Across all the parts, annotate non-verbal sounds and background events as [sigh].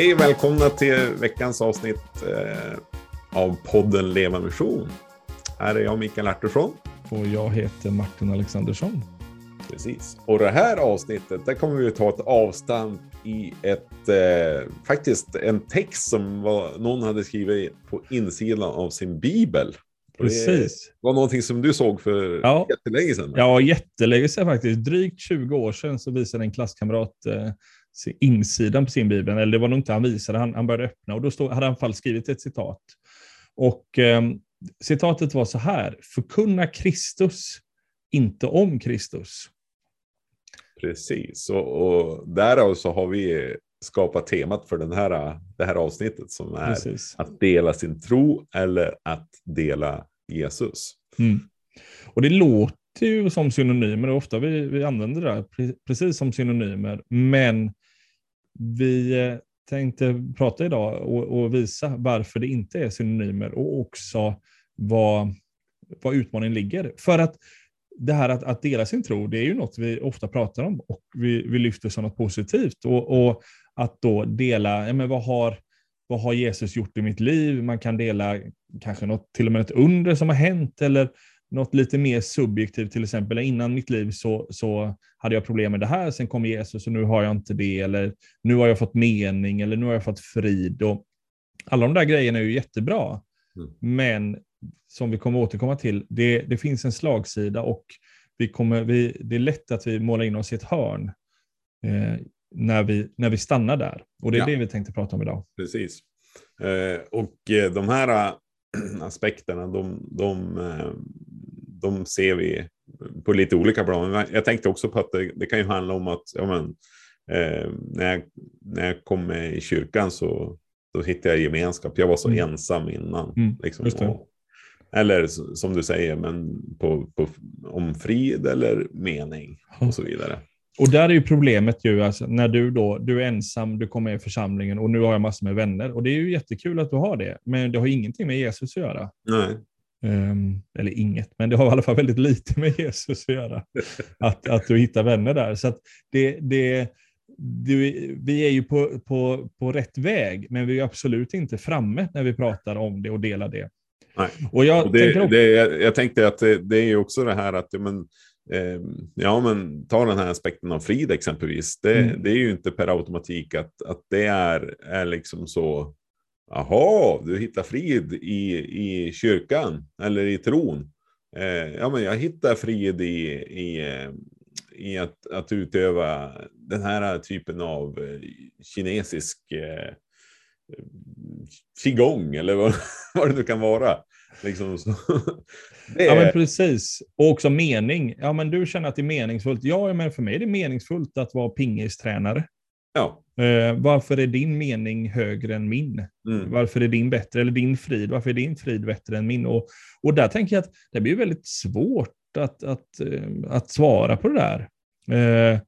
Hej, välkomna till veckans avsnitt eh, av podden Leva Mission. Här är jag Mikael Artursson. Och jag heter Martin Alexandersson. Precis. Och det här avsnittet, där kommer vi ta ett avstamp i ett, eh, faktiskt en text som var, någon hade skrivit på insidan av sin bibel. Precis. Det var någonting som du såg för ja. jättelänge sedan. Ja, jättelänge sedan faktiskt. Drygt 20 år sedan så visade en klasskamrat eh, insidan på sin bibel. Eller det var nog inte han visade, han, han började öppna och då stod, hade han fall skrivit ett citat. Och eh, citatet var så här, förkunna Kristus, inte om Kristus. Precis, och, och därav så har vi skapat temat för den här, det här avsnittet som är Precis. att dela sin tro eller att dela Jesus. Mm. Och det låter ju som synonymer, och ofta vi, vi använder det precis som synonymer, men vi eh, tänkte prata idag och, och, visa varför det inte är synonymer och också vad, vad utmaningen ligger. För att det här att, att dela sin tro, det är ju något vi ofta pratar om och vi, vi lyfter som något positivt. Och, och att då dela, ja, men vad, har, vad har Jesus gjort i mitt liv? Man kan dela kanske något, till och med ett under som har hänt eller något lite mer subjektivt, till exempel innan mitt liv så, så hade jag problem med det här, sen kom Jesus och nu har jag inte det, eller nu har jag fått mening, eller nu har jag fått frid. Och alla de där grejerna är ju jättebra, mm. men som vi kommer återkomma till, det, det finns en slagsida och vi kommer, vi, det är lätt att vi målar in oss i ett hörn eh, när, vi, när vi stannar där. Och det är ja. det vi tänkte prata om idag. Precis. Eh, och eh, de här äh, [clears throat] aspekterna, de, de, äh, de ser vi på lite olika plan. Jag tänkte också på att det, det kan ju handla om att ja, men, eh, när, jag, när jag kom i kyrkan så då hittade jag gemenskap. Jag var så mm. ensam innan. Mm, liksom, och, eller som du säger, men på, på, om frid eller mening och så vidare. Och där är ju problemet ju, alltså, när du då, du är ensam, du kommer i församlingen och nu har jag massor med vänner. Och det är ju jättekul att du har det, men det har ingenting med Jesus att göra. Nej. Um, eller inget, men det har i alla fall väldigt lite med Jesus att göra. [laughs] att, att du hittar vänner där. Så det, det, du, vi är ju på, på, på rätt väg, men vi är absolut inte framme när vi pratar om det och delar det. Nej. Och jag, och det, tänkte också... det, jag tänkte att det, det är också det här att men, eh, ja, men ta den här aspekten av frid exempelvis. Det, mm. det är ju inte per automatik att, att det är, är liksom så. Jaha, du hittar frid i, i kyrkan eller i tron. Eh, ja, men jag hittar frid i, i, eh, i att, att utöva den här typen av eh, kinesisk eh, qigong eller vad, [laughs] vad det nu kan vara. Liksom. Är... [laughs] Ja, men precis. Och också mening. Ja, men du känner att det är meningsfullt. Ja, men för mig är det meningsfullt att vara pingistränare. Ja. Uh, varför är din mening högre än min? Mm. Varför är din bättre? Eller din frid, varför är din frid bättre än min? Och, och där tänker jag att det blir väldigt svårt att, att, uh, att svara på det där. Uh,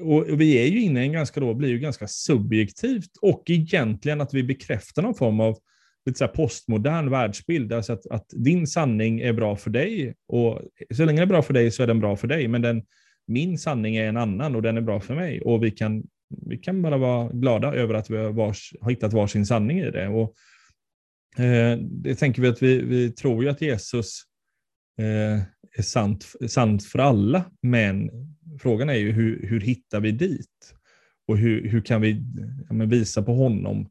och vi är ju inne i en ganska, då, blir ju ganska subjektivt och egentligen att vi bekräftar någon form av lite så postmodern världsbild. Alltså att, att, din sanning är bra för dig och så länge den är bra för dig så är den bra för dig. Men den, min sanning är en annan och den är bra för mig. Och vi kan, vi kan bara vara glada över att vi har, vars, har hittat varsin sanning i det. Och, eh, det tänker vi att vi, vi tror ju att Jesus eh, är sant, sant för alla, men frågan är ju hur, hur hittar vi dit? Och hur, hur kan vi ja, visa på honom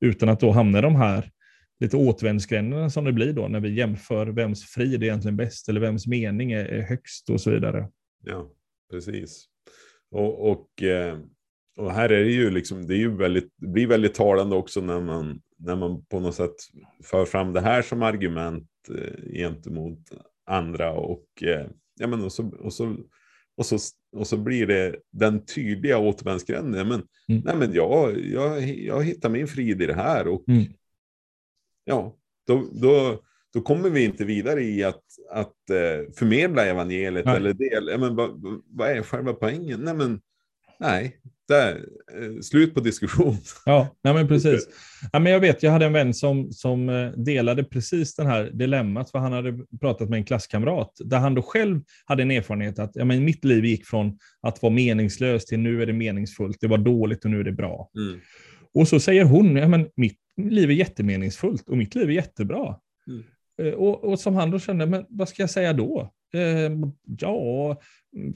utan att då hamna i de här lite återvändsgränderna som det blir då när vi jämför vems frid är egentligen bäst eller vems mening är, är högst och så vidare. Ja, precis. Och, och, eh, och här är det ju liksom, det, är ju väldigt, det blir väldigt talande också när man, när man på något sätt för fram det här som argument eh, gentemot andra och, eh, ja, men och, så, och, så, och, så, och så blir det den tydliga återvändsgränden. Men, mm. nej, men jag, jag, jag hittar min frid i det här och mm ja, då, då, då kommer vi inte vidare i att, att eh, förmedla evangeliet nej. eller del. Men vad, vad är själva poängen? Nej, men nej, där, eh, slut på diskussion. Ja, nej men precis. Ja, men jag vet, jag hade en vän som, som eh, delade precis den här dilemmat, för han hade pratat med en klasskamrat, där han då själv hade en erfarenhet att ja, men mitt liv gick från att vara meningslöst till nu är det meningsfullt, det var dåligt och nu är det bra. Mm. Och så säger hon, ja, men mitt liv är jättemeningsfullt och mitt liv är jättebra. Mm. Eh, och, och, som han då kände, men vad ska jag säga då? Eh, ja,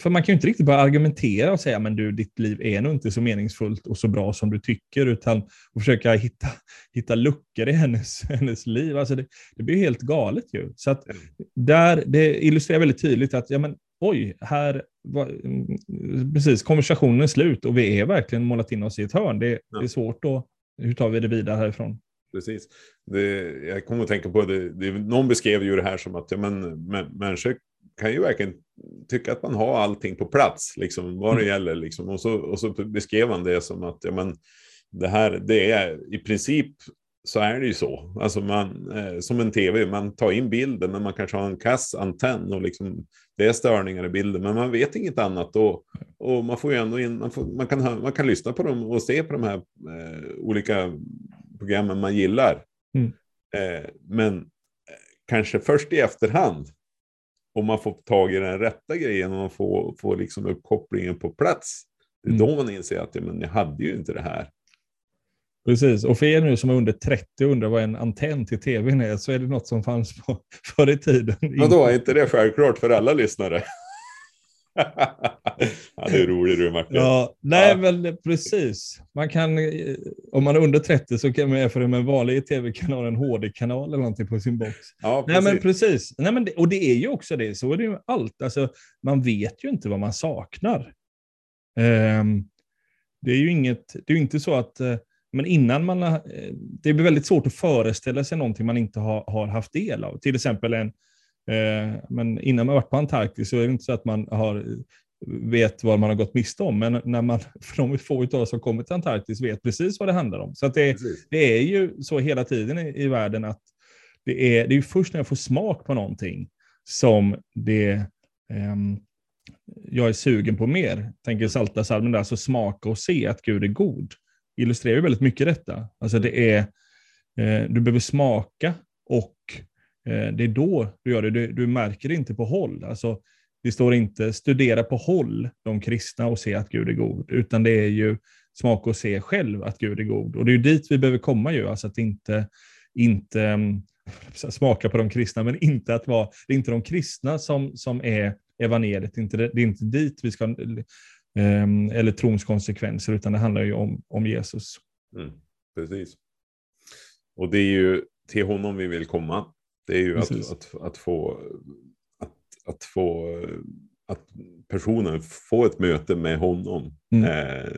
för man kan ju inte riktigt börja argumentera och säga, men du, ditt liv är nog inte så meningsfullt och så bra som du tycker, utan att försöka hitta, hitta luckor i hennes, [laughs] hennes liv. Alltså det, det blir helt galet ju. Så att där, det illustrerar väldigt tydligt att, ja men oj, här var, mm, precis, konversationen är slut och vi är verkligen målat in oss i ett hörn. Det, ja. det är svårt att, hur tar vi det vidare härifrån? Precis. Det, jag kommer att tänka på det, det, någon beskrev ju det här som att ja, men, människor kan ju verkligen tycka att man har allting på plats, liksom, vad det mm. gäller. Liksom. Och, så, och så beskrev han det som att ja, men, det här, det är i princip så är det ju så. Alltså man, eh, som en tv, man tar in bilden men man kanske har en kass antenn och liksom, det är störningar i bilden men man vet inget annat. Och, och man, får ju ändå in, man, får, man, kan, man kan lyssna på dem och se på de här eh, olika programmen man gillar. Mm. Eh, men eh, kanske först i efterhand om man får tag i den rätta grejen och man får, får liksom uppkopplingen på plats. Det är mm. då man inser att ja, men jag hade ju inte det här. Precis, och för er nu som är under 30 och undrar vad en antenn till tvn är, så är det något som fanns på, [laughs] förr i tiden. Vadå, är inte det självklart för alla lyssnare? [laughs] ja, det är roligt du Martin. Ja, nej, ja. men precis. Man kan, om man är under 30 så kan man jämföra med en vanlig tv-kanal, en HD-kanal eller någonting på sin box. Ja, precis. Nej, men precis. Nej, men det, och det är ju också det, så är det ju allt. Alltså, man vet ju inte vad man saknar. Um, det är ju inget, det är inte så att uh, men innan man har, eh, det blir väldigt svårt att föreställa sig någonting man inte har, har haft del av. Till exempel en, eh, men innan man varit på Antarktis så är det inte så att man har, vet vad man har gått miste om. Men när man, [laughs] för de få av oss som kommer till Antarktis vet precis vad det handlar om. Så det, det, är ju så hela tiden i, i världen att det är, det är först när jag får smak på någonting som det um, jag är sugen på mer. Tänker salta salmen där, så smaka och se att Gud är god illustrerar ju väldigt mycket detta. Alltså det är, eh, du behöver smaka och eh, Eh, det är då du gör det. Du, du, märker det inte på håll. Alltså, det står inte studera på håll de kristna och se att Gud är god, utan det är ju smaka och se själv att Gud är god. Och det är ju dit vi behöver komma ju, alltså att inte, inte mm, smaka på de kristna, men inte att vara, det är inte de kristna som, som är evangeliet, inte, det är inte dit vi ska ehm, eller trons konsekvenser, utan det handlar ju om, om Jesus. Mm, precis. Och det är ju till honom vi vill komma. Det är ju att, att, att, få att, att få att personen får ett möte med honom mm. eh,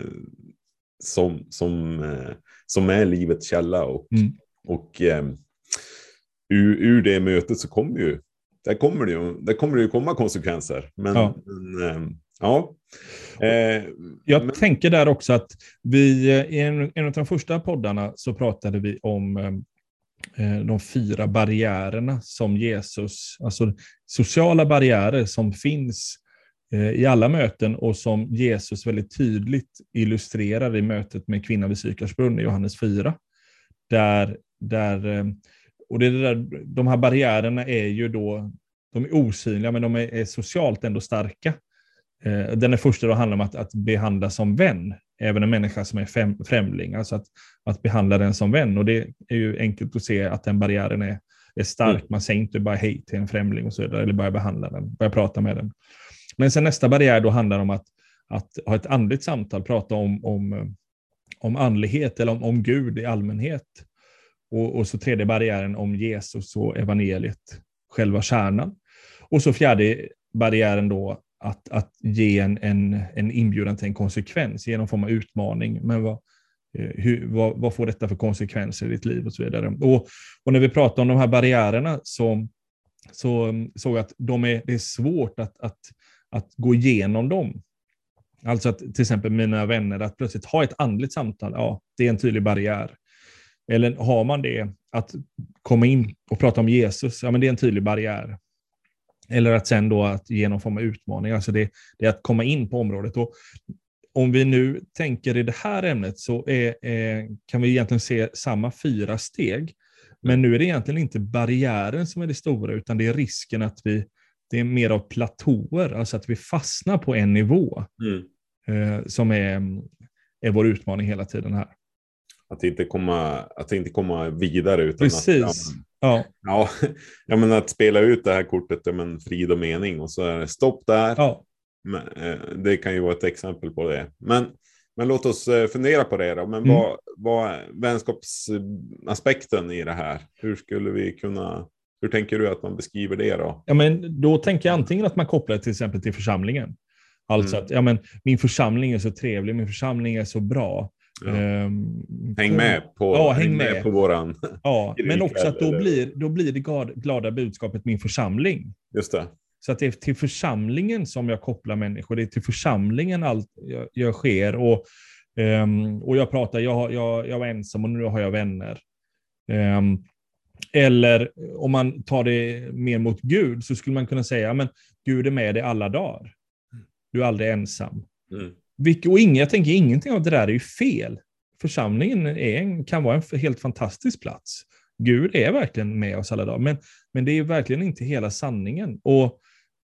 som, som, eh, som är livets källa. Och, mm. och eh, ur, ur det mötet så kommer ju, där kommer det ju, där kommer det ju komma konsekvenser. Men, ja. men eh, Ja. Eh, jag men... tänker där också att vi, i en, en av de första poddarna så pratade vi om eh, Eh, de fyra barriärerna som Jesus, alltså sociala barriärer som finns eh, i alla möten och som Jesus väldigt tydligt illustrerar i mötet med kvinnan vid Sykars brunn i Johannes 4. Där, där, eh, och det där, de här barriärerna är ju då, de är osynliga men de är, är socialt ändå starka. Den är första då handlar om att, att behandla som vän, även en människa som är fem, främling. Alltså att, att behandla den som vän. Och det är ju enkelt att se att den barriären är, är stark. Mm. Man säger inte bara hej till en främling och så vidare, eller börja behandla den, börja prata med den. Men sen nästa barriär då handlar om att, att ha ett andligt samtal, prata om, om, om andlighet eller om, om Gud i allmänhet. Och, och så tredje barriären om Jesus och evangeliet, själva kärnan. Och så fjärde barriären då att, att ge en, en, en inbjudan till en konsekvens, ge någon form av utmaning. Men vad, eh, hur, vad, vad, får detta för konsekvenser i ditt liv och så vidare. Och, och när vi pratar om de här barriärerna så så såg jag att de är, det är svårt att, att, att gå igenom dem. Alltså att till exempel mina vänner, att plötsligt ha ett andligt samtal, ja, det är en tydlig barriär. Eller har man det, att komma in och prata om Jesus, ja men det är en tydlig barriär. Eller att sen då att ge någon form av utmaning, alltså det, det är att komma in på området. Och om vi nu tänker i det här ämnet så är, är, kan vi egentligen se samma fyra steg. Men nu är det egentligen inte barriären som är det stora, utan det är risken att vi, det är mer av platåer, alltså att vi fastnar på en nivå mm. eh, som är, är vår utmaning hela tiden här. att inte komma, att inte komma vidare. Utan Precis. Att, ja, ja, [laughs] ja, men att spela ut det här kortet med en frid och mening och så är det stopp där. ja. Men, eh, det kan ju vara ett exempel på det. Men, men låt oss eh, fundera på det då. Men Mm. vad, vad är vänskapsaspekten i det här? Hur skulle vi kunna, hur tänker du att man beskriver det då? Ja, men då tänker jag antingen att man kopplar det till exempel till församlingen. Alltså Mm. att ja, men, min församling är så trevlig, min församling är så bra. Ja. Ehm, Häng med på, Ja, häng med. på våran, Ja, [laughs] men också att då eller- blir, då blir det glada, budskapet min församling. just det. Så att det är till församlingen som jag kopplar människor. Det är till församlingen allt jag, jag sker. Och, ehm, och jag pratar, jag, jag, jag var ensam och nu har jag vänner. Ehm, eller om man tar det mer mot Gud så skulle man kunna säga, men Gud är med dig alla dagar. Du är aldrig ensam. Mm. Och ingen, jag tänker ingenting av det där är ju fel. Församlingen är kan vara en helt fantastisk plats. Gud är verkligen med oss alla dagar, men, men det är verkligen inte hela sanningen. Och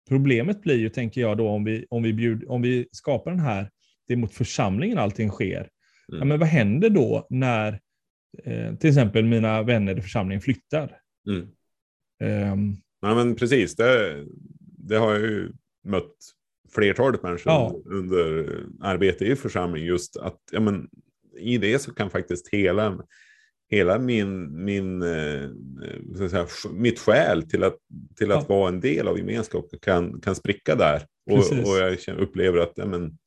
problemet blir ju, tänker jag, då om vi, om vi, bjud, om vi skapar den här, det är mot församlingen allting sker. Ja, Mm. men vad händer då när eh, till exempel mina vänner i församlingen flyttar? Mm. Ehm, Ja, men precis, det, det har jag ju mött flertalet människor Ja. under arbete i församling. Just att ja, men, i det så kan faktiskt hela, hela min, min, eh, så att säga, mitt skäl till att, till att Ja. vara en del av gemenskapen kan, kan spricka där. Och, och jag upplever att ja, men,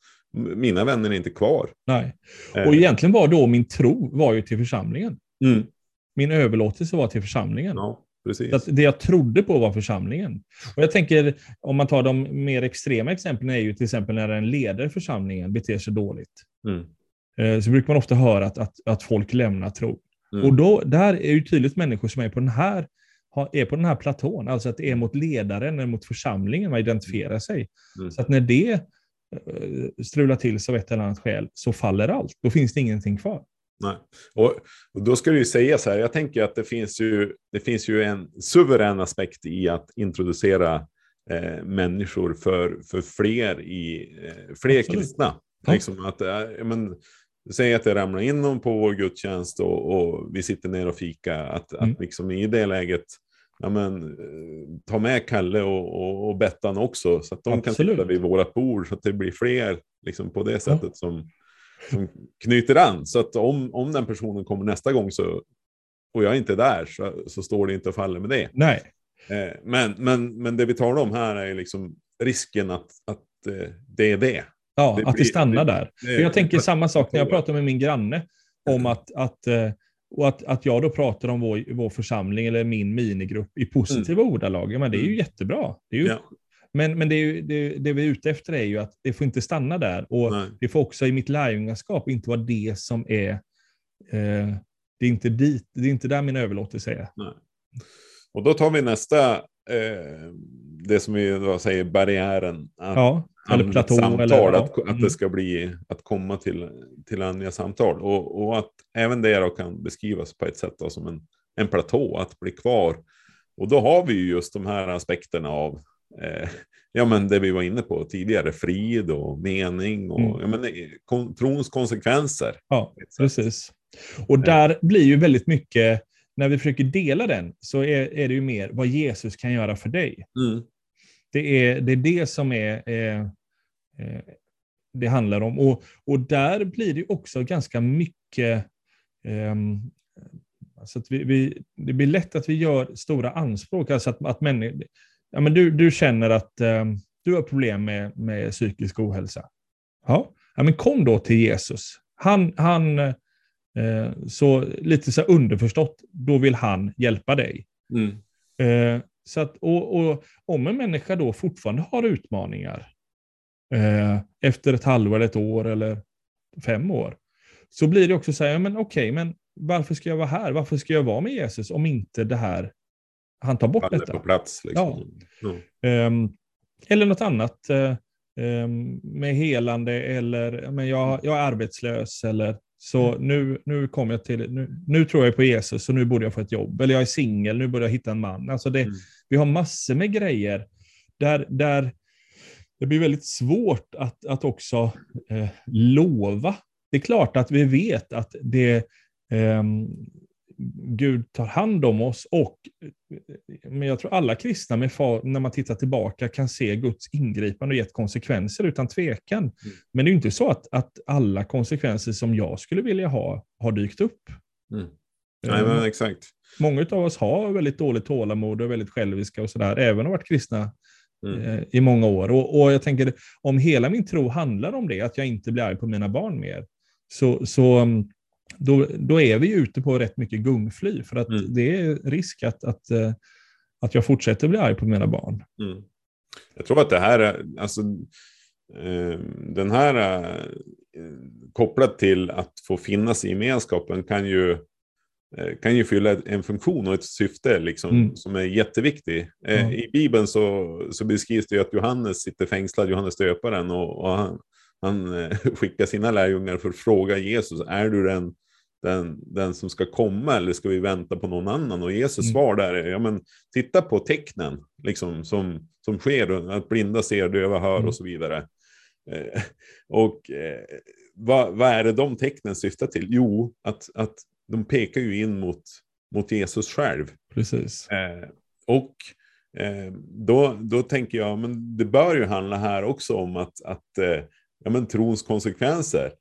mina vänner är inte kvar. nej. Eh, Och egentligen var då min tro var ju till församlingen. mm, Min överlåtelse var till församlingen. ja, precis. Så det jag trodde på var församlingen. Och jag tänker, om man tar de mer extrema exemplen, är ju till exempel när en ledare i församlingen beter sig dåligt. Mm, Eh, Så brukar man ofta höra att, att, att folk lämnar tro. mm, Och då, där är ju tydligt människor som är på den här är på den här platån, alltså att det är mot ledaren eller mot församlingen man identifierar sig. mm. Så att när det eh, strular till sig av ett eller annat skäl så faller allt. Då finns det ingenting kvar. Nej. Och, och då ska det ju sägas här, jag tänker att det finns ju, det finns ju en suverän aspekt i att introducera eh, människor för, för fler, i, eh, fler Absolut. kristna. Ja. Liksom att, eh, men, säg att det ramlar in någon på vår gudstjänst och, och vi sitter ner och fika, att, Mm. att liksom i det läget Ja, men, eh, ta med Kalle och, och, och Bettan också så att de Absolut. kan sitta vid vårat bord så att det blir fler liksom, på det sättet som, som knyter an. Så att om, om den personen kommer nästa gång så, och jag är inte där så, så står det inte och faller med det. Nej, Eh, men, men, men det vi talar om här är liksom risken att, att eh, det är det. ja, Det att blir- det stannar det- där. det- För jag tänker samma sak när jag pratar med min granne om att, att, eh, och att, att jag då pratar om vår, vår församling eller min minigrupp i positiva ordalag. Ja, men det är ju Mm. jättebra. Det är ju, Ja. Men, men det, är ju, det, det vi är ute efter är ju att det får inte stanna där. Och Nej. det får också i mitt lärjungaskap inte vara det som är... Eh, det, är inte dit, det är inte där min överlåtelse är. Nej. Och då tar vi nästa, eh, det som vi då säger barriären. Att, Ja, eller platå. samtal, eller, ja. att, att Mm. det ska bli att komma till, till andliga samtal. Och, och att även det då kan beskrivas på ett sätt då, som en, en platå, att bli kvar. Och då har vi ju just de här aspekterna av eh, ja, men det vi var inne på tidigare, frid och mening och Mm. ja, men, eh, kon, trons konsekvenser. Ja, precis. Och där blir ju väldigt mycket, när vi försöker dela den, så är, är det ju mer vad Jesus kan göra för dig. Mm. Det är det, är det som är, eh, eh, det handlar om. Och, och där blir det också ganska mycket... ehm, alltså att vi, vi, det blir lätt att vi gör stora anspråk. Alltså att, att människor, ja, men du, du känner att ehm, du har problem med, med psykisk ohälsa. Ja. ja, men kom då till Jesus. Han, han eh, så lite så underförstått, då vill han hjälpa dig. Mm. Eh, så att, och, och om en människa då fortfarande har utmaningar eh, efter ett halvår, ett år eller fem år, så blir det också så här, ja, men okej, men varför ska jag vara här? Varför ska jag vara med Jesus om inte det här, han tar bort detta? på plats. Liksom. Ja. Ehm, eller något annat ehm, med helande eller men jag, jag är arbetslös eller så nu, nu kommer jag till, nu, nu tror jag på Jesus och nu borde jag få ett jobb. Eller jag är singel, nu borde jag hitta en man. Alltså det, Mm. Vi har massor med grejer där, där det blir väldigt svårt att, att också eh, lova. Det är klart att vi vet att det, eh, Gud tar hand om oss och men jag tror alla kristna med far, när man tittar tillbaka kan se Guds ingripande och gett konsekvenser utan tvekan. Mm. Men det är inte så att, att alla konsekvenser som jag skulle vilja ha har dykt upp. Mm. Nej, men exakt. Många av oss har väldigt dåligt tålamod och är väldigt själviska och sådär, även har varit kristna mm. eh, i många år. Och, och, jag tänker, om hela min tro handlar om det, att jag inte blir arg på mina barn mer, så, så mm, då, då är vi ute på rätt mycket gungfly, för att mm. det är risk att, att, eh, att jag fortsätter bli arg på mina barn. Mm. Jag tror att det här är, alltså, eh, den här eh, kopplat till att få finnas i gemenskapen kan ju, kan ju fylla en funktion och ett syfte liksom, mm. som är jätteviktig. Eh, I Bibeln så, så beskrivs det ju att Johannes sitter fängslad, Johannes döparen, och, och han, han eh, [laughs] skickar sina lärjungar för att fråga Jesus, är du den den, den som ska komma eller ska vi vänta på någon annan? Och Jesus mm. svar där är, ja men titta på tecknen liksom, som, som sker, att blinda ser, döva hör mm. och så vidare. Eh, och eh, vad, vad, är det de tecknen syftar till? Jo, att, att de pekar ju in mot, mot Jesus själv. Precis. Eh, och eh, då, då tänker jag, men det bör ju handla här också om att, att eh, ja, men trons konsekvenser.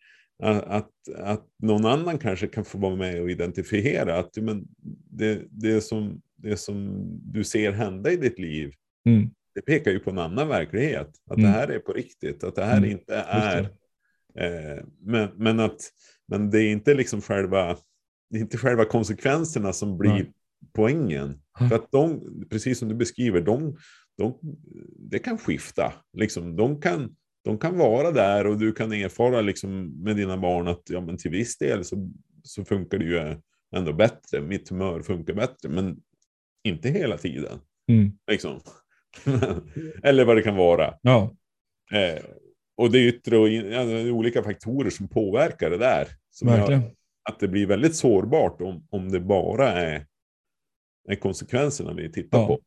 Att, att någon annan kanske kan få vara med och identifiera att men det, det, som, det som du ser hända i ditt liv, mm. det pekar ju på en annan verklighet. Att mm. det här är på riktigt, att det här mm. inte är... Eh, men, men, att, men det är inte liksom själva, det är inte själva konsekvenserna som blir Nej. poängen. För att de, precis som du beskriver, de, de, det kan skifta. Liksom, de kan de kan vara där och du kan erfara liksom med dina barn att ja, men till viss del så, så funkar det ju ändå bättre. Mitt humör funkar bättre, men inte hela tiden. Mm. Liksom. [laughs] Eller vad det kan vara. Ja. Eh, och det är yttre och in, ja, olika faktorer som påverkar det där. Som Verkligen. Gör att det blir väldigt sårbart om, om det bara är, är konsekvenserna vi tittar ja. på.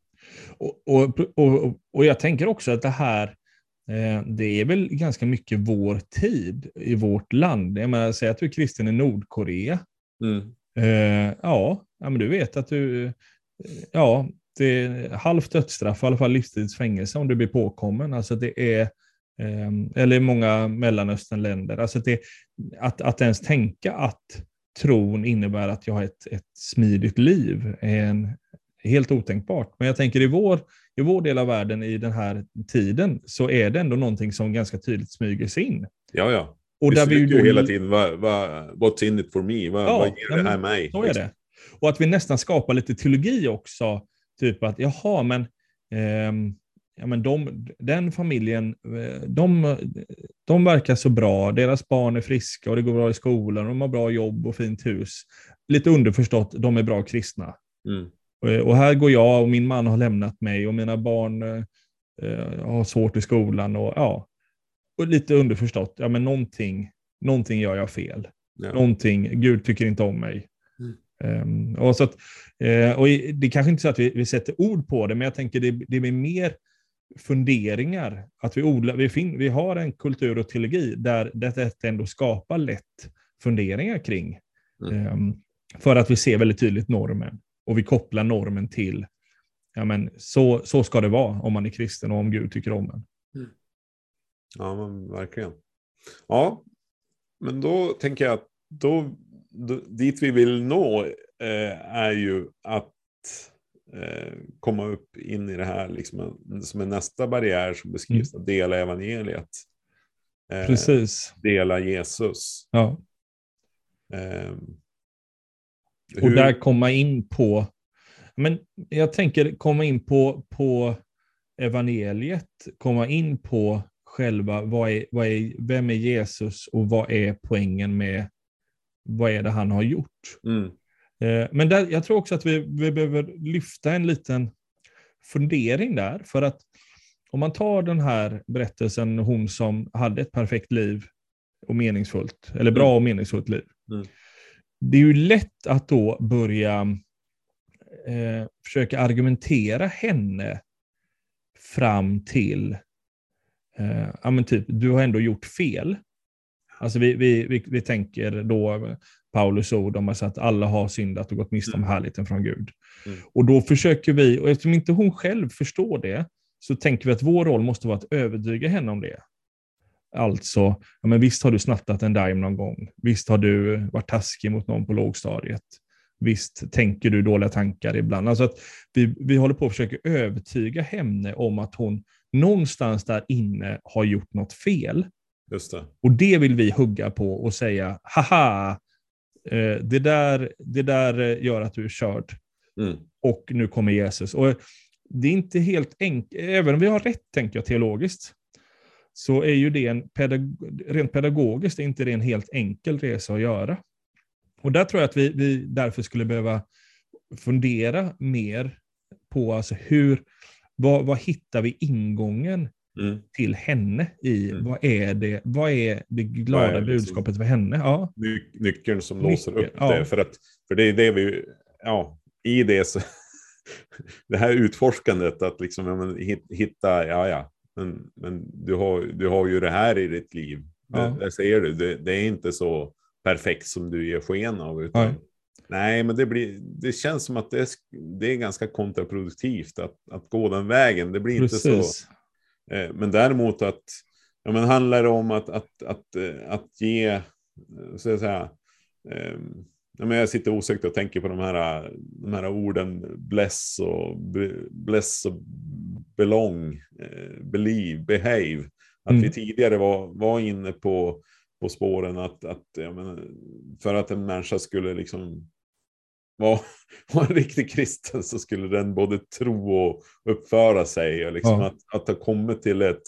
Och, och, och, och jag tänker också att det här det är väl ganska mycket vår tid i vårt land. Jag menar, säg att du är kristen i Nordkorea. Mm. Eh, ja, men du vet att du... Ja, det är halvt dödsstraff, i alla fall livstidsfängelse om du blir påkommen. Alltså det är, eh, eller i många Mellanösternländer. Alltså det, att, att ens tänka att tron innebär att jag har ett, ett smidigt liv är en, helt otänkbart. Men jag tänker i vår i vår del av världen i den här tiden så är det ändå någonting som ganska tydligt smyger sig in. Ja, ja. Och vi där vi ju hela tiden, vad, vad, what's in it for me? Vad, ja, vad ger det här mig? Så är det. Och att vi nästan skapar lite teologi också. Typ att, jaha, men, eh, ja, men de, den familjen, eh, de, de verkar så bra, deras barn är friska och det går bra i skolan, de har bra jobb och fint hus. Lite underförstått, de är bra kristna. Mm. Eh, och här går jag och min man har lämnat mig och mina barn eh, eh, har svårt i skolan. Och, ja, och lite underförstått, ja, men någonting, någonting gör jag fel. Ja. Någonting, Gud tycker inte om mig. Mm. Um, och så att, uh, och det är kanske inte så att vi, vi sätter ord på det, men jag tänker det, det blir mer funderingar. Att vi, odlar, vi, fin, vi har en kultur och teologi där detta ändå skapar lätt funderingar kring. Mm. Um, för att vi ser väldigt tydligt normen. Och vi kopplar normen till, ja men så, så ska det vara om man är kristen och om Gud tycker om en. Mm. Ja, men verkligen. Ja, men då tänker jag att då, då dit vi vill nå eh, är ju att eh, komma upp in i det här liksom, som är nästa barriär som beskrivs, mm. att dela evangeliet. Eh, Precis. Dela Jesus. Ja. Um, och där komma in på, men jag tänker komma in på, på evangeliet, komma in på själva, vad är, vad är, vem är Jesus och vad är poängen med, vad är det han har gjort? Mm. Eh, men där, jag tror också att vi, vi behöver lyfta en liten fundering där, för att om man tar den här berättelsen, hon som hade ett perfekt liv och meningsfullt, eller bra mm. och meningsfullt liv. Mm det är ju lätt att då börja eh, försöka argumentera henne fram till, eh, ja men typ, du har ändå gjort fel. Alltså vi, vi, vi, vi tänker då Paulus ord om att alla har syndat och gått miste om mm. härligheten från Gud. Mm. Och då försöker vi, och eftersom inte hon själv förstår det, så tänker vi att vår roll måste vara att övertyga henne om det. Alltså, ja, men visst har du snattat en dime någon gång. Visst har du varit taskig mot någon på lågstadiet. Visst tänker du dåliga tankar ibland. Alltså att vi, vi håller på att försöka övertyga henne om att hon någonstans där inne har gjort något fel. Just det. Och det vill vi hugga på och säga, haha, eh, det, där, det där gör att du är körd. Mm. Och nu kommer Jesus. Och det är inte helt enkelt, även om vi har rätt, tänker jag, teologiskt, så är ju det en pedag rent pedagogiskt inte det en helt enkel resa att göra. Och där tror jag att vi, vi därför skulle behöva fundera mer på alltså hur, vad, vad hittar vi ingången mm. till henne i? Mm. Vad, är det, vad är det glada är det budskapet för henne? Ja. Ny, nyckeln som Nyckeln, låser upp ja. det. För, att, för det är det vi, ja, i det så, [laughs] det här utforskandet att liksom ja, hitta, ja ja, men, men du, har, du har ju det här i ditt liv. Ja. Det, där ser du, det, det, är inte så perfekt som du ger sken av. Utan, nej. nej, men det, blir, det känns som att det är, det är ganska kontraproduktivt att, att gå den vägen. Det blir Precis. inte så. Eh, men däremot att, ja men handlar det om att, att, att, eh, att ge, eh, så att säga, eh, ja, men jag sitter osökt och tänker på de här, de här orden bless och, bless och belong, eh, believe, behave. Att mm. vi tidigare var, var inne på, på spåren att, att ja, men, för att en människa skulle liksom vara, [laughs] vara en riktig kristen så skulle den både tro och uppföra sig. Och liksom ja. att, att ha kommit till ett,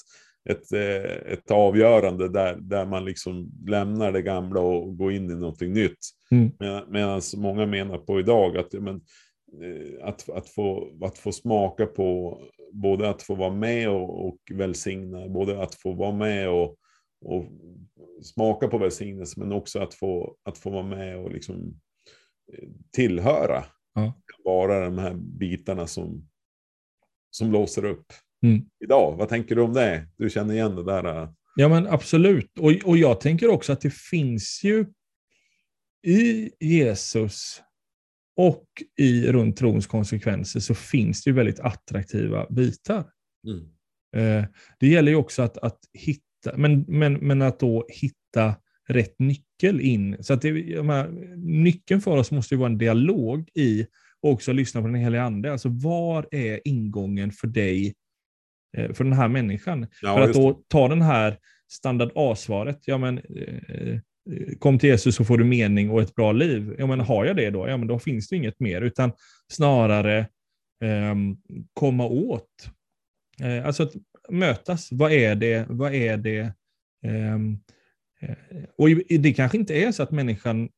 ett, eh, ett avgörande där, där man liksom lämnar det gamla och går in i någonting nytt. Mm. Medan många menar på idag att, men, eh, att, att, få, att få smaka på både att få vara med och, och välsigna, både att få vara med och, och smaka på välsignelse, men också att få, att få vara med och liksom eh, tillhöra. Ja. Vara de här bitarna som, som låser upp mm. idag. Vad tänker du om det? Du känner igen det där? Äh? Ja, men absolut. Och, och jag tänker också att det finns ju i Jesus och i runt trons konsekvenser så finns det ju väldigt attraktiva bitar. Mm. Eh, det gäller ju också att, att hitta, men, men, men att då hitta rätt nyckel in. Så att det, här, nyckeln för oss måste ju vara en dialog i och också lyssna på den heliga ande. Alltså var är ingången för dig, för den här människan? Ja, för att då ta den här standard A-svaret, ja men eh, kom till Jesus så får du mening och ett bra liv. Ja, men har jag det då? Ja, men då finns det inget mer, utan snarare eh, komma åt. Eh, alltså att mötas. Vad är det? Vad är det? Ehm, eh, och det kanske inte är så att människan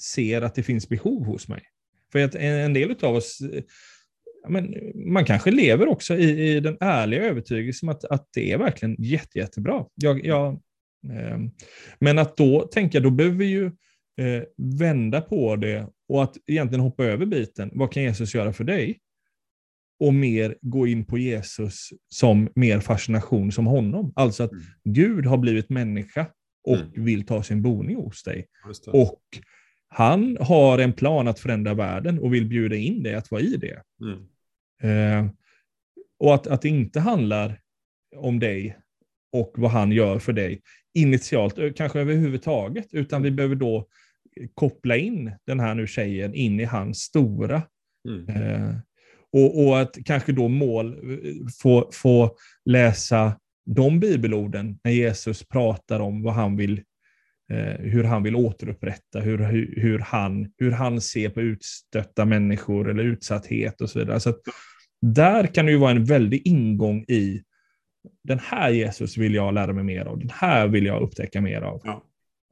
ser att det finns behov hos mig. För att en del av oss, men man kanske lever också i, i den ärliga övertygelsen att, att det är verkligen jätte, jättebra. Jag, jag Ehm, men att då tänka, då behöver vi ju eh, vända på det och att egentligen hoppa över biten. Vad kan Jesus göra för dig? Och mer gå in på Jesus som mer fascination som honom. Alltså att mm. Gud har blivit människa och mm. vill ta sin boning hos dig. Och han har en plan att förändra världen och vill bjuda in dig att vara i det. Mm. Eh, och att, att det inte handlar om dig och vad han gör för dig initialt, kanske överhuvudtaget, utan vi behöver då koppla in den här nu tjejen in i hans stora. Mm. Eh, och, och, att kanske då mål eh, få, få läsa de bibelorden när Jesus pratar om vad han vill, eh, hur han vill återupprätta, hur, hur, hur, han, hur han ser på utstötta människor eller utsatthet och så vidare. Så där kan det ju vara en väldig ingång i den här Jesus vill jag lära mig mer av, den här vill jag upptäcka mer av. Ja.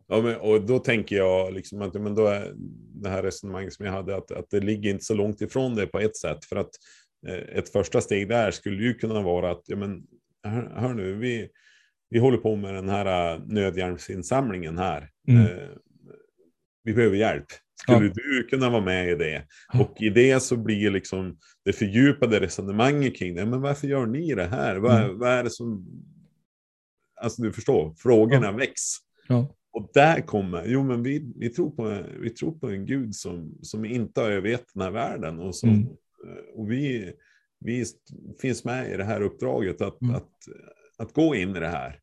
Ja, men, och då tänker jag liksom att men då är det här resonemanget som jag hade, att, att det ligger inte så långt ifrån det på ett sätt. För att eh, ett första steg där skulle ju kunna vara att, ja, men, hör, hör nu, vi, vi håller på med den här uh, nödhjälpsinsamlingen här. Mm. Eh, vi behöver hjälp. Skulle ja. du kunna vara med i det? Och i det så blir liksom det fördjupade resonemanget kring det. Men varför gör ni det här? Vad, mm. vad är det som... Alltså du förstår, frågorna ja. väcks. Ja. Och där kommer, jo men vi, vi, tror, på, vi tror på en Gud som, som inte har övergett den här världen. Och, som, mm. och vi, vi finns med i det här uppdraget att, mm. att, att gå in i det här.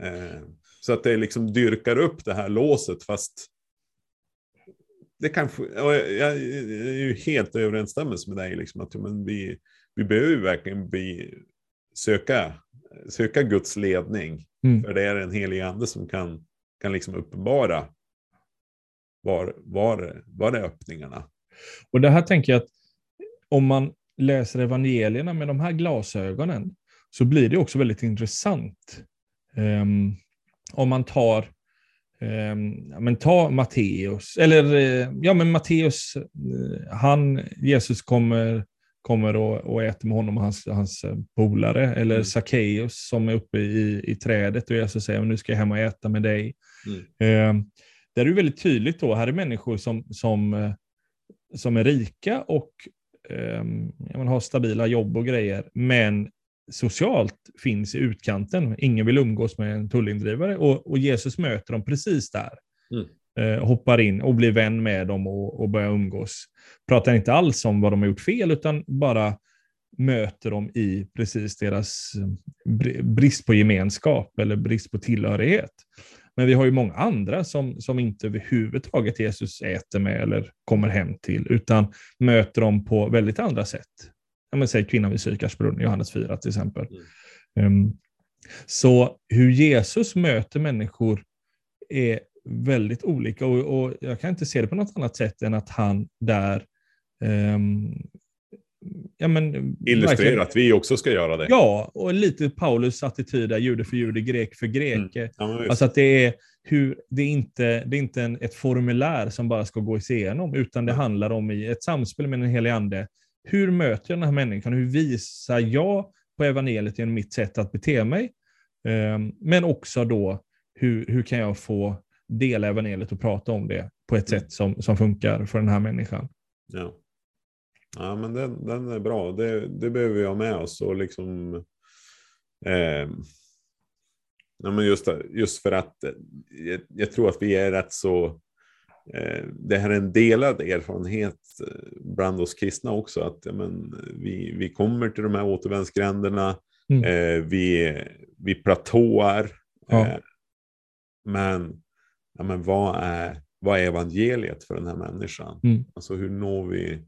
Eh, så att det liksom dyrkar upp det här låset fast det kanske, jag, jag är ju helt överensstämmelse med dig, liksom, att men vi, vi behöver verkligen bli, söka, söka Guds ledning. Mm. För det är en helig ande som kan, kan liksom uppenbara var, var, var är öppningarna. Och det här tänker jag att om man läser evangelierna med de här glasögonen så blir det också väldigt intressant. Um, om man tar Ja, men ta Matteus, eller ja men Matteus, uh, han, Jesus kommer, kommer och, och äter med honom och hans, hans eh, polare, eller mm. Sackeus som är uppe i, i trädet och Jesus säger nu ska jag hem och äta med dig. Mm. Um, där är det väldigt tydligt då, här är människor som, som, uh, som är rika och um, har stabila jobb och grejer, men socialt finns i utkanten. Ingen vill umgås med en tullindrivare och, och Jesus möter dem precis där. Mm. Eh, hoppar in och blir vän med dem och, och börjar umgås. Pratar inte alls om vad de har gjort fel utan bara möter dem i precis deras eh, brist på gemenskap eller brist på tillhörighet. Men vi har ju många andra som, som inte överhuvudtaget Jesus äter med eller kommer hem till, utan möter dem på väldigt andra sätt ja, men säg kvinnan vid Sykars brunn, Johannes 4 till exempel. Mm. Um, så hur Jesus möter människor är väldigt olika och, och, jag kan inte se det på något annat sätt än att han där um, ja, men, Illustrerar att vi också ska göra det. Ja, och lite Paulus attityd där, jude för jude, grek för grek. Mm. Ja, alltså att det är, hur, det är inte, det är inte en, ett formulär som bara ska gå igenom, utan det handlar om i ett samspel med den helige ande, hur möter jag den här människan? Hur visar jag på evangeliet genom mitt sätt att bete mig? Ehm, men också då, hur, hur kan jag få dela evangeliet och prata om det på ett mm. sätt som, som funkar för den här människan? Ja, ja men den, den är bra. Det, det behöver vi ha med oss. Och liksom, eh, ja, men just, just för att eh, jag, jag tror att vi är rätt så det här är en delad erfarenhet eh, bland oss kristna också, att men, vi, vi kommer till de här återvändsgränderna, mm. eh, vi, vi platåar, ja. eh, men, ja, men vad, är, vad är evangeliet för den här människan? Mm. Alltså hur når vi,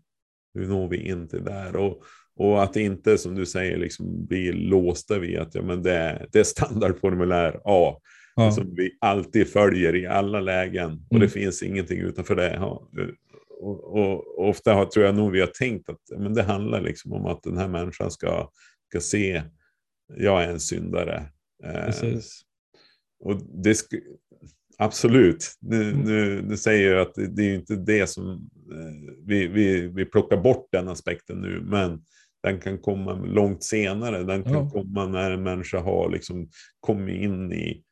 hur når vi in till där? Och, och att inte, som du säger, liksom bli låsta vid att ja, men det, det är standardformulär A ja. som vi alltid följer i alla lägen. Och mm. det finns ingenting utanför det. Och, och, och, ofta har, tror jag nog vi har tänkt att men det handlar liksom om att den här människan ska, ska se, jag är en syndare. Eh, och det sk- Absolut, nu, mm. nu, nu säger jag att det, det är inte det som eh, vi, vi, vi plockar bort den aspekten nu, men den kan komma långt senare. Den kan ja. komma när en människa har liksom kommit in i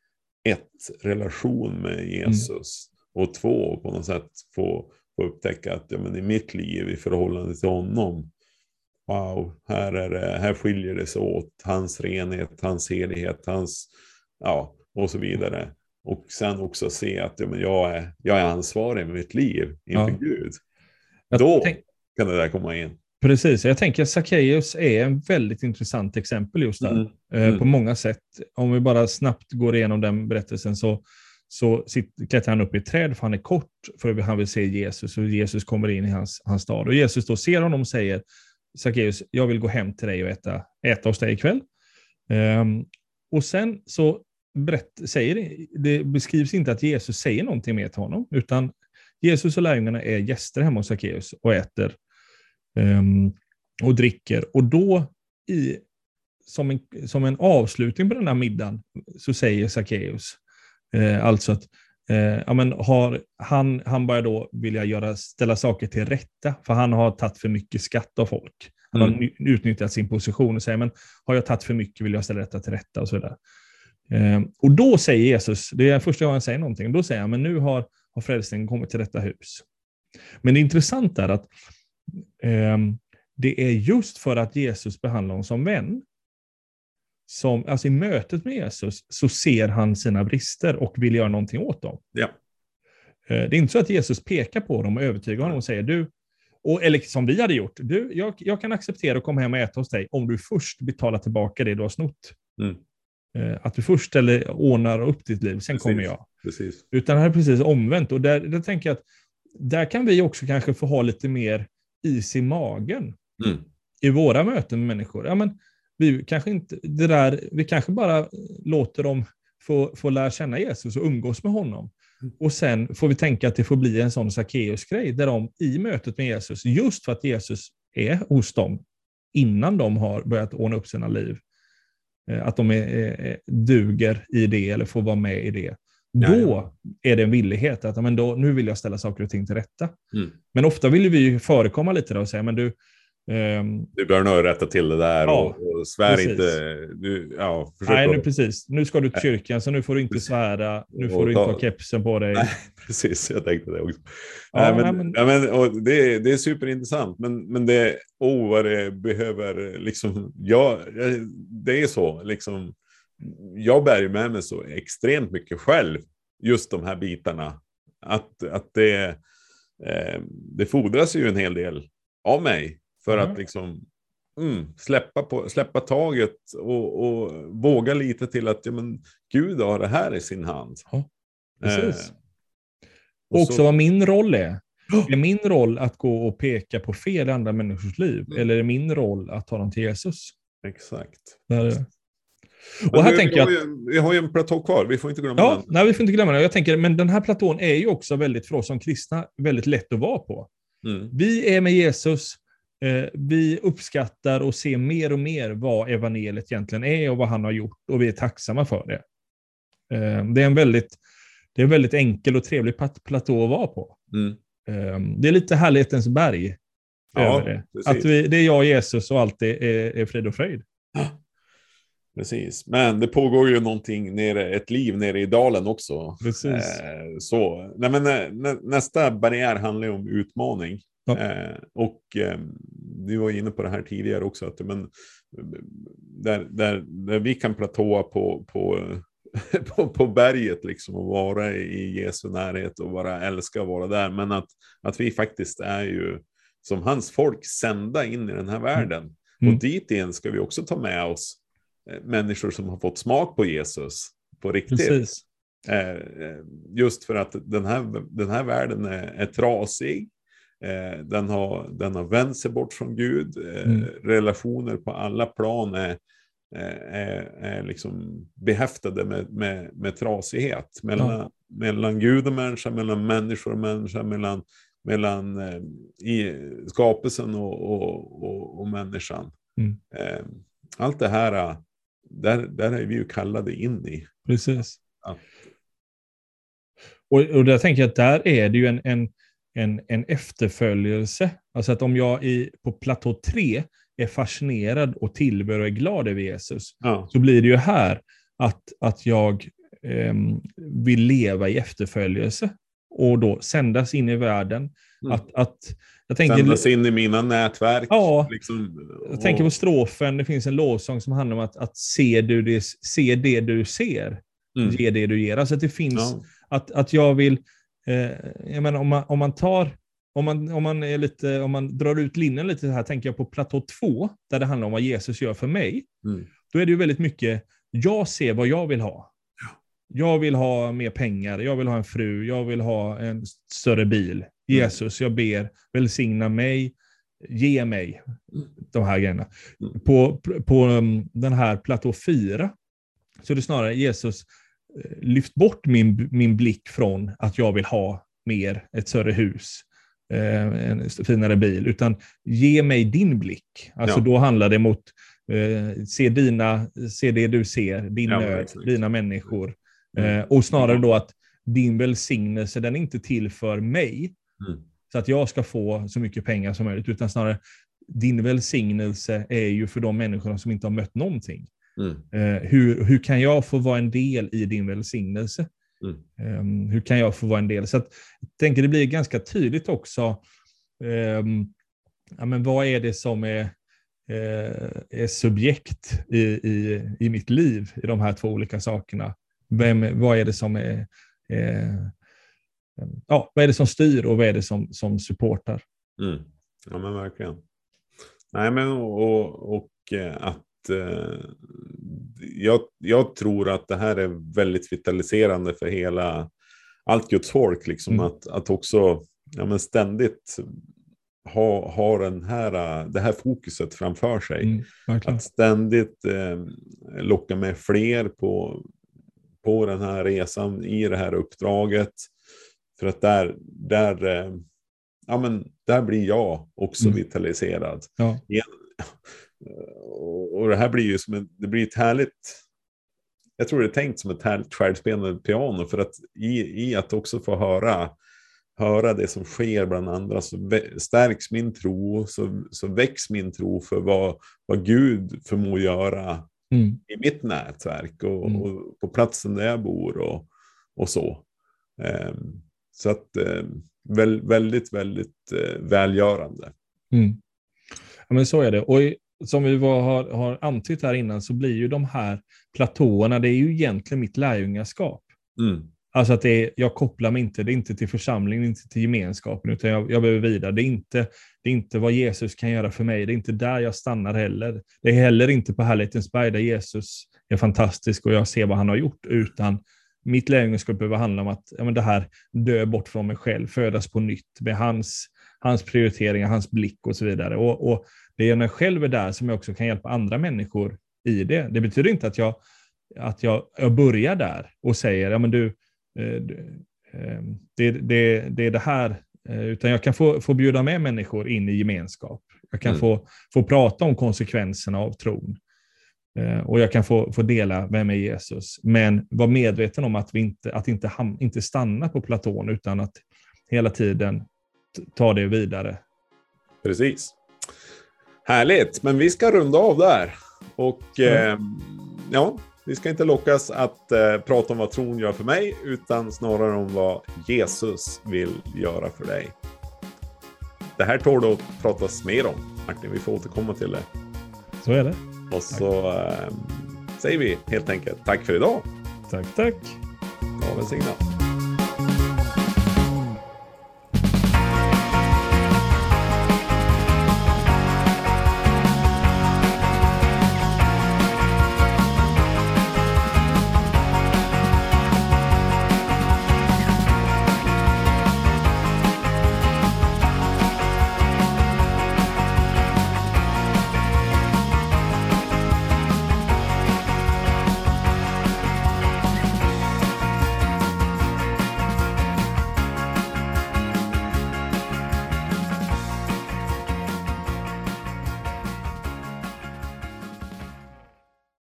ett, relation med mm. Jesus. Mm. Och två, på något sätt få, få upptäcka att ja, men i mitt liv i förhållande till honom, wow, här, är det, här skiljer det sig åt. Hans renhet, hans helighet, hans, ja, och så vidare. Och sen också se att ja, men jag, är, jag är ansvarig med mitt liv inför ja. Gud. Då kan det där komma in. Precis, jag tänker att Sackeus är en väldigt intressant exempel just där. Mm. Eh, mm. På många sätt. Om vi bara snabbt går igenom den berättelsen så, så klättrar han upp i ett träd för han är kort, för han vill se Jesus och Jesus kommer in i hans, hans stad. Och Jesus då ser honom och säger Sackeus, jag vill gå hem till dig och äta, äta hos dig ikväll. Um, och sen så berätt, säger det, beskrivs inte att Jesus säger någonting mer till honom, utan Jesus och lärjungarna är gäster hemma hos Sackeus och äter och dricker. Och då, i, som, en, som en avslutning på den här middagen, så säger Sackeus, eh, alltså att eh, ja, men har, han, han börjar då vilja göra, ställa saker till rätta, för han har tagit för mycket skatt av folk. Han mm. har utnyttjat sin position och säger, men har jag tagit för mycket vill jag ställa detta till rätta och så vidare. Eh, och då säger Jesus, det är första gången han säger någonting, då säger han, men nu har, har frälsningen kommit till detta hus. Men det intressanta är att det är just för att Jesus behandlar honom som vän som, alltså i mötet med Jesus, så ser han sina brister och vill göra någonting åt dem. Ja. Eh, det är inte så att Jesus pekar på dem och övertygar honom och säger du, och, eller som vi hade gjort, du, jag, jag kan acceptera att komma hem och äta hos dig om du först betalar tillbaka det du har snott. Mm. Eh, att du först ställer, ordnar upp ditt liv, sen Precis. kommer jag. Precis. Utan här är precis omvänt. Och där, där tänker jag att där kan vi också kanske få ha lite mer is i magen Mm. i våra möten med människor. Ja, men vi, kanske inte, det där, vi kanske bara låter dem få, få lära känna Jesus och umgås med honom. Och sen får vi tänka att det får bli en sån Sackeus-grej, där de i mötet med Jesus, just för att Jesus är hos dem, innan de har börjat ordna upp sina liv, eh, att de är, är, duger i det eller får vara med i det, då är det en villighet att men då, nu vill jag ställa saker och ting till rätta. Mm. Men ofta vill vi ju förekomma lite då och säga, men du, ehm, Du bör nog rätta till det där Ja, och, och svär precis. inte. Du, ja, nej, nu precis, nu ska du till kyrkan så nu får du inte svära, nu får du inte ha kepsen på dig. Nej, [laughs] precis. Jag tänkte det också. Ja, nej, nej, men, men- ja, men, och det, det är superintressant, men, men det, oh, vad det behöver, liksom, ja, det är så, liksom, jag bär ju med mig så extremt mycket själv, just de här bitarna. Att, att det, eh, det fordras ju en hel del av mig för Mm. att liksom mm, släppa, på, släppa taget och, och våga lite till att ja, men, Gud har det här i sin hand. Ja, precis. Eh, Och också så- vad min roll är. Är min roll att gå och peka på fel i andra människors liv? Mm. Eller är min roll att ta dem till Jesus? Exakt. Där, och här vi, tänker vi, jag har vi har ju en platå kvar, vi får inte glömma ja, den. nej, vi får inte glömma det. Jag tänker, men den här platån är ju också väldigt, för oss som kristna, väldigt lätt att vara på. Mm. Vi är med Jesus, eh, vi uppskattar och ser mer och mer vad evangeliet egentligen är och vad han har gjort och vi är tacksamma för det. Eh, det, är en väldigt, det är en väldigt enkel och trevlig platå att vara på. Mm. Eh, det är lite härlighetens berg Ja, över det. precis. Att vi, det är jag och Jesus och allt är, är, är frid och fröjd. Precis, men det pågår ju någonting nere, ett liv nere i dalen också. Precis. Eh, så. Nej, men, eh, nä, nästa barriär handlar ju om utmaning. Ja. Eh, och eh, du var inne på det här tidigare också, att men, där, där, där vi kan platåa på, på, [laughs] på, på berget liksom och vara i Jesu närhet och bara älska att vara där. Men att, att vi faktiskt är ju som hans folk sända in i den här världen. Mm. Och dit igen ska vi också ta med oss människor som har fått smak på Jesus på riktigt. Precis. Eh, eh, just för att den här, den här världen är, är trasig. Eh, den, har, den har vänt sig bort från Gud. Eh, Mm. Relationer på alla plan är, eh, är, är liksom behäftade med, med, med trasighet. Mellan, mellan Gud och människa, mellan människor och människa, mellan, mellan eh, i skapelsen och, och, och, och människan. Mm. Eh, allt det här, eh, där, där är vi ju kallade in i. Precis. Ja. Och, och där tänker jag att där är det ju en, en, en, en efterföljelse. Alltså att om jag i, på platå 3 är fascinerad och tillber och är glad över Jesus, Ja. så blir det ju här att, att jag ehm, vill leva i efterföljelse och då sändas in i världen. Mm. Att, att, jag tänker, Sändas in i mina nätverk. Ja, liksom, jag tänker på strofen, det finns en lovsång som handlar om att, att se, du det, se det du ser, Mm. ge det du ger. Alltså att det finns Ja. att, att jag vill, eh, jag menar om man, om man tar, om man, om man är lite, om man drar ut linjen lite här, tänker jag på platå 2, där det handlar om vad Jesus gör för mig. Mm. Då är det ju väldigt mycket, jag ser vad jag vill ha. Jag vill ha mer pengar, jag vill ha en fru, jag vill ha en större bil. Jesus, jag ber, välsigna mig, ge mig de här grejerna. Mm. På, på um, den här platå 4 så är det snarare Jesus, eh, lyft bort min, min blick från att jag vill ha mer, ett större hus, eh, en finare bil, utan ge mig din blick. Alltså Ja. då handlar det mot, eh, se, dina, se det du ser, din Ja, nöd, exakt. dina människor. Mm. Och snarare då att din välsignelse, den är inte till för mig, Mm. så att jag ska få så mycket pengar som möjligt, utan snarare din välsignelse är ju för de människorna som inte har mött någonting. Mm. Eh, hur, hur kan jag få vara en del i din välsignelse? Mm. Ehm, hur kan jag få vara en del? Så att, jag tänker det blir ganska tydligt också, ehm, ja, men vad är det som är, eh, är subjekt i, i, i mitt liv, i de här två olika sakerna. Vem, vad är det som är, eh, ja, vad är det som styr och vad är det som, som supportar? Mm. Ja, men verkligen. Nej, men och, och eh, att eh, jag, jag tror att det här är väldigt vitaliserande för hela allt Guds folk, liksom mm. att, att också ja, men ständigt ha, ha den här, det här fokuset framför sig. Mm, att ständigt eh, locka med fler på, på den här resan, i det här uppdraget. För att där, där, eh, ja, men där blir jag också mm. vitaliserad. Ja. Och det här blir ju som en, det blir ett härligt, jag tror det är tänkt som ett härligt självspelande piano för att i, i att också få höra, höra det som sker bland andra så stärks min tro, så, så väcks min tro för vad, vad Gud förmår göra mm. i mitt nätverk och, mm. och, på platsen där jag bor och, och så. Um, så att um, väldigt, väldigt uh, välgörande. Mm. Ja, men så är det. Och som vi var, har, har antytt här innan så blir ju de här platåerna, det är ju egentligen mitt lärjungaskap. Mm. Alltså att det är, jag kopplar mig inte, det är inte till församlingen, inte till gemenskapen, utan jag, jag behöver vidare. Det är, inte, det är inte vad Jesus kan göra för mig, det är inte där jag stannar heller. Det är heller inte på Härlighetens berg där Jesus är fantastisk och jag ser vad han har gjort, utan mitt lärjungaskap behöver handla om att ja, men det här dö bort från mig själv, födas på nytt med hans, hans prioriteringar, hans blick och så vidare. Och, och det är när jag själv är där som jag också kan hjälpa andra människor i det. Det betyder inte att jag, att jag, jag börjar där och säger, ja men du, eh, eh, det, det, det är det här, eh, utan jag kan få, få bjuda med människor in i gemenskap. Jag kan mm. få, få prata om konsekvenserna av tron. Och jag kan få, få dela, vem är Jesus? Men vara medveten om att vi inte, att inte, inte stanna på Platon, utan att hela tiden ta det vidare. Precis. Härligt, men vi ska runda av där. Och mm. eh, ja, vi ska inte lockas att eh, prata om vad tron gör för mig, utan snarare om vad Jesus vill göra för dig. Det här tål att pratas mer om, Martin. Vi får återkomma till det. Så är det. Och så eh, säger vi helt enkelt tack för idag. Tack, tack. Ja, välsignat.